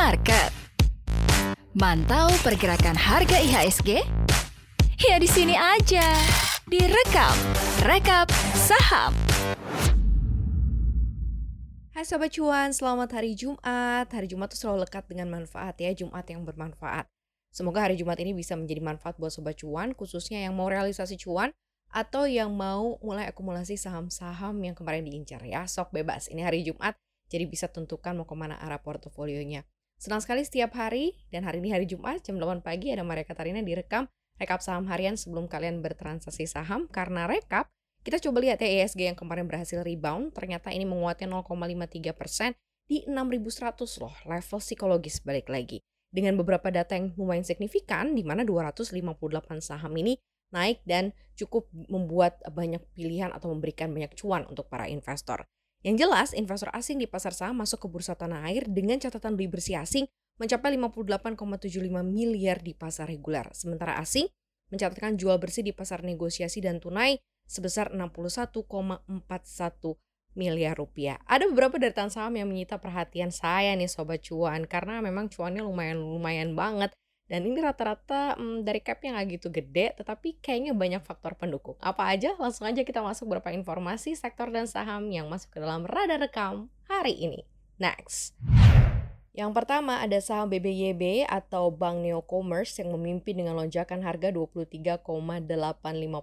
Market. Mantau pergerakan harga IHSG? Ya di sini aja. Direkap, rekap saham. Hai Sobat Cuan, selamat hari Jumat. Hari Jumat tuh selalu lekat dengan manfaat ya, Jumat yang bermanfaat. Semoga hari Jumat ini bisa menjadi manfaat buat Sobat Cuan, khususnya yang mau realisasi cuan atau yang mau mulai akumulasi saham-saham yang kemarin diincar ya. Sok bebas, ini hari Jumat, jadi bisa tentukan mau ke mana arah portofolionya. Senang sekali setiap hari, dan hari ini hari Jumat jam 8 pagi ada Maria Katarina direkam rekap saham harian sebelum kalian bertransaksi saham. Karena rekap, kita coba lihat ya ESG yang kemarin berhasil rebound, ternyata ini menguatnya 0,53 persen di 6.100 loh, level psikologis balik lagi. Dengan beberapa data yang lumayan signifikan, di mana 258 saham ini naik dan cukup membuat banyak pilihan atau memberikan banyak cuan untuk para investor. Yang jelas, investor asing di pasar saham masuk ke bursa tanah air dengan catatan beli bersih asing mencapai 58,75 miliar di pasar reguler. Sementara asing mencatatkan jual bersih di pasar negosiasi dan tunai sebesar 61,41 miliar rupiah. Ada beberapa dari saham yang menyita perhatian saya nih sobat cuan karena memang cuannya lumayan lumayan banget dan ini rata-rata hmm, dari capnya nggak gitu gede, tetapi kayaknya banyak faktor pendukung. Apa aja? Langsung aja kita masuk beberapa informasi sektor dan saham yang masuk ke dalam radar rekam hari ini. Next. Yang pertama ada saham BBYB atau Bank Neo Commerce yang memimpin dengan lonjakan harga 23,85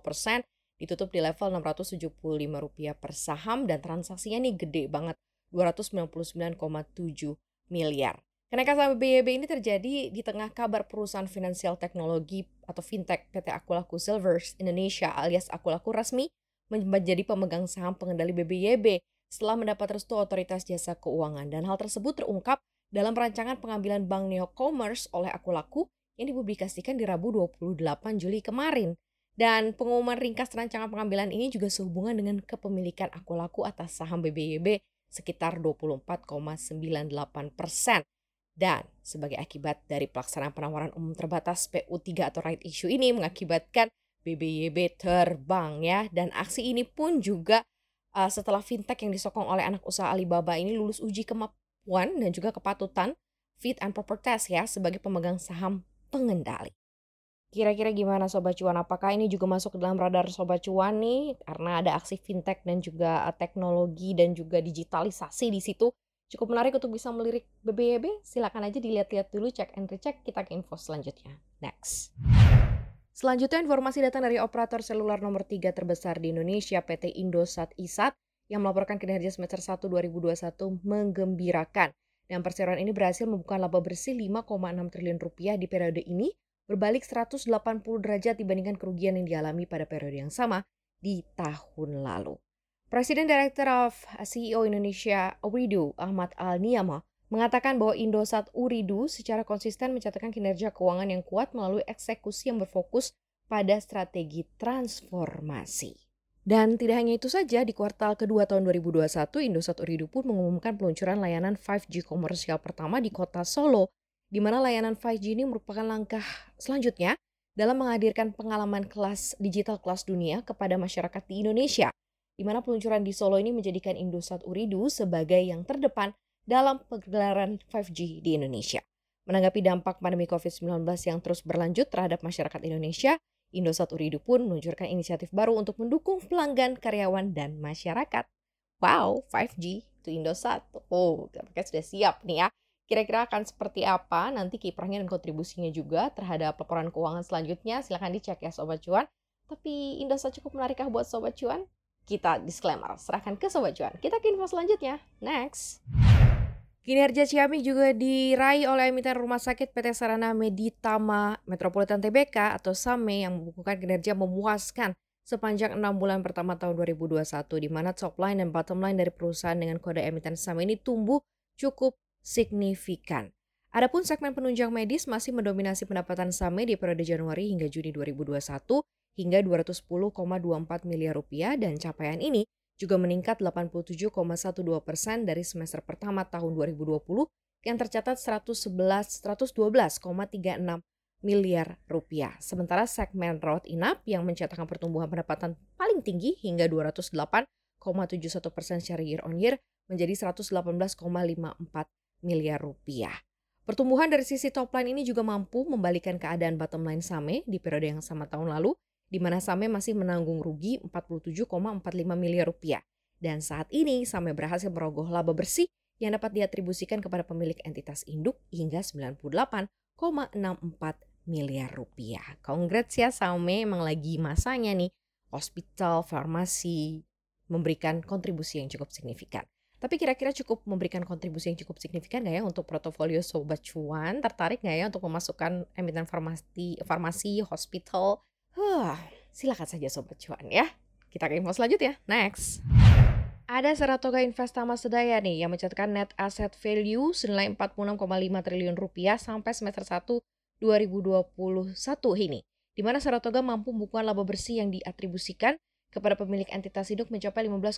persen ditutup di level Rp675 per saham dan transaksinya nih gede banget 299,7 miliar. Kenaikan saham BYB ini terjadi di tengah kabar perusahaan finansial teknologi atau fintech PT Akulaku Silvers Indonesia alias Akulaku resmi menjadi pemegang saham pengendali BBYB setelah mendapat restu otoritas jasa keuangan dan hal tersebut terungkap dalam perancangan pengambilan Bank Neo Commerce oleh Akulaku yang dipublikasikan di Rabu 28 Juli kemarin. Dan pengumuman ringkas rancangan pengambilan ini juga sehubungan dengan kepemilikan Akulaku atas saham BBYB sekitar 24,98 persen. Dan sebagai akibat dari pelaksanaan penawaran umum terbatas PU3 atau right issue ini mengakibatkan BBYB terbang ya. Dan aksi ini pun juga uh, setelah fintech yang disokong oleh anak usaha Alibaba ini lulus uji kemampuan dan juga kepatutan fit and proper test ya sebagai pemegang saham pengendali. Kira-kira gimana Sobat Cuan? Apakah ini juga masuk ke dalam radar Sobat Cuan nih? Karena ada aksi fintech dan juga uh, teknologi dan juga digitalisasi di situ Cukup menarik untuk bisa melirik BBYB? Silakan aja dilihat-lihat dulu, cek and recheck, kita ke info selanjutnya. Next. Selanjutnya informasi datang dari operator seluler nomor 3 terbesar di Indonesia PT Indosat Isat yang melaporkan kinerja semester 1 2021 menggembirakan. Dan perseroan ini berhasil membuka laba bersih 5,6 triliun rupiah di periode ini berbalik 180 derajat dibandingkan kerugian yang dialami pada periode yang sama di tahun lalu. Presiden Director of CEO Indonesia Uridu Ahmad Al-Niyama mengatakan bahwa Indosat Uridu secara konsisten mencatatkan kinerja keuangan yang kuat melalui eksekusi yang berfokus pada strategi transformasi. Dan tidak hanya itu saja, di kuartal kedua tahun 2021, Indosat Uridu pun mengumumkan peluncuran layanan 5G komersial pertama di kota Solo, di mana layanan 5G ini merupakan langkah selanjutnya dalam menghadirkan pengalaman kelas digital kelas dunia kepada masyarakat di Indonesia – di mana peluncuran di Solo ini menjadikan Indosat Uridu sebagai yang terdepan dalam pergelaran 5G di Indonesia. Menanggapi dampak pandemi COVID-19 yang terus berlanjut terhadap masyarakat Indonesia, Indosat Uridu pun meluncurkan inisiatif baru untuk mendukung pelanggan, karyawan, dan masyarakat. Wow, 5G to Indosat. Oh, tampaknya sudah siap nih ya. Kira-kira akan seperti apa nanti kiprahnya dan kontribusinya juga terhadap laporan keuangan selanjutnya. Silahkan dicek ya Sobat Cuan. Tapi Indosat cukup menarikkah buat Sobat Cuan? Kita disclaimer, serahkan ke Sobat Cuan. Kita ke info selanjutnya. Next. Kinerja Ciami juga diraih oleh emiten rumah sakit PT Sarana Meditama Metropolitan TBK atau SAME yang membukukan kinerja memuaskan sepanjang enam bulan pertama tahun 2021 di mana top line dan bottom line dari perusahaan dengan kode emiten SAME ini tumbuh cukup signifikan. Adapun segmen penunjang medis masih mendominasi pendapatan SAME di periode Januari hingga Juni 2021 hingga 210,24 miliar rupiah dan capaian ini juga meningkat 87,12 persen dari semester pertama tahun 2020 yang tercatat 111 112,36 miliar rupiah. Sementara segmen rawat inap yang mencatatkan pertumbuhan pendapatan paling tinggi hingga 208,71 persen secara year on year menjadi 118,54 miliar rupiah. Pertumbuhan dari sisi top line ini juga mampu membalikan keadaan bottom line Same di periode yang sama tahun lalu, di mana Same masih menanggung rugi 47,45 miliar rupiah. Dan saat ini Same berhasil merogoh laba bersih yang dapat diatribusikan kepada pemilik entitas induk hingga 98,64 miliar rupiah. Congrats ya Same, emang lagi masanya nih hospital, farmasi memberikan kontribusi yang cukup signifikan. Tapi kira-kira cukup memberikan kontribusi yang cukup signifikan nggak ya untuk portofolio Sobat Cuan? Tertarik nggak ya untuk memasukkan emiten farmasi, farmasi hospital? Huh, silakan saja Sobat Cuan ya. Kita ke info selanjutnya. Next. Ada Saratoga Investama Sedaya nih yang mencatatkan net asset value senilai 46,5 triliun rupiah sampai semester 1 2021 ini. Di mana Saratoga mampu membukukan laba bersih yang diatribusikan kepada pemilik entitas induk mencapai 15,3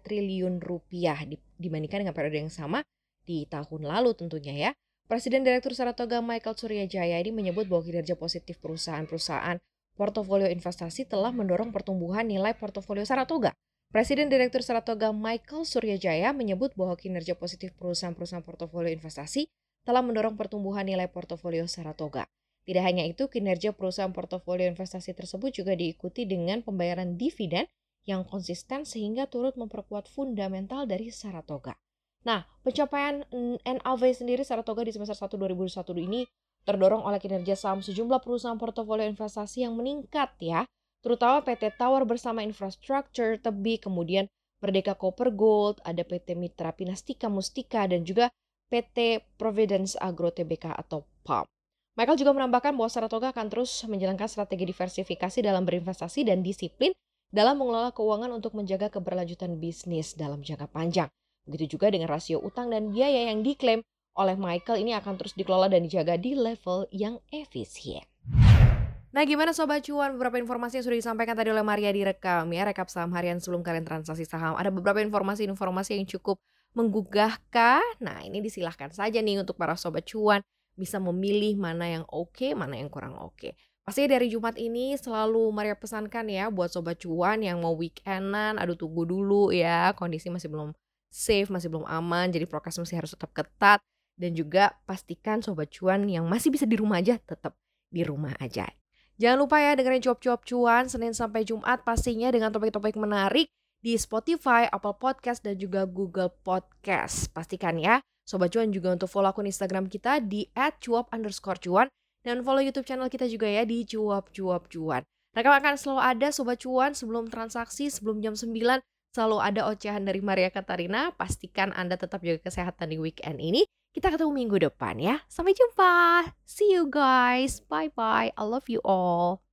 triliun rupiah dibandingkan dengan periode yang sama di tahun lalu tentunya ya. Presiden Direktur Saratoga Michael Suryajaya ini menyebut bahwa kinerja positif perusahaan-perusahaan portofolio investasi telah mendorong pertumbuhan nilai portofolio Saratoga. Presiden Direktur Saratoga Michael Suryajaya menyebut bahwa kinerja positif perusahaan-perusahaan portofolio investasi telah mendorong pertumbuhan nilai portofolio Saratoga. Tidak hanya itu, kinerja perusahaan portofolio investasi tersebut juga diikuti dengan pembayaran dividen yang konsisten sehingga turut memperkuat fundamental dari Saratoga. Nah, pencapaian NAV sendiri Saratoga di semester 1 2021 ini terdorong oleh kinerja saham sejumlah perusahaan portofolio investasi yang meningkat ya, terutama PT Tower bersama Infrastructure, Tebi, kemudian Merdeka Copper Gold, ada PT Mitra Pinastika Mustika dan juga PT Providence Agro Tbk atau PAM. Michael juga menambahkan bahwa Saratoga akan terus menjalankan strategi diversifikasi dalam berinvestasi dan disiplin dalam mengelola keuangan untuk menjaga keberlanjutan bisnis dalam jangka panjang. Begitu juga dengan rasio utang dan biaya yang diklaim oleh Michael ini akan terus dikelola dan dijaga di level yang efisien. Nah gimana Sobat Cuan, beberapa informasi yang sudah disampaikan tadi oleh Maria direkam ya, rekap saham harian sebelum kalian transaksi saham. Ada beberapa informasi-informasi yang cukup menggugahkah? Nah ini disilahkan saja nih untuk para Sobat Cuan bisa memilih mana yang oke, okay, mana yang kurang oke. Okay. Pasti dari Jumat ini selalu Maria pesankan ya buat sobat cuan yang mau weekendan, aduh tunggu dulu ya, kondisi masih belum safe, masih belum aman, jadi prokes masih harus tetap ketat dan juga pastikan sobat cuan yang masih bisa di rumah aja tetap di rumah aja. Jangan lupa ya dengerin cuap-cuap cuan Senin sampai Jumat pastinya dengan topik-topik menarik di Spotify, Apple Podcast, dan juga Google Podcast. Pastikan ya. Sobat Cuan juga untuk follow akun Instagram kita di @cuap underscore dan follow YouTube channel kita juga ya di cuap cuap cuan. Rekam akan selalu ada Sobat Cuan sebelum transaksi, sebelum jam 9 selalu ada ocehan dari Maria Katarina. Pastikan Anda tetap jaga kesehatan di weekend ini. Kita ketemu minggu depan ya. Sampai jumpa. See you guys. Bye bye. I love you all.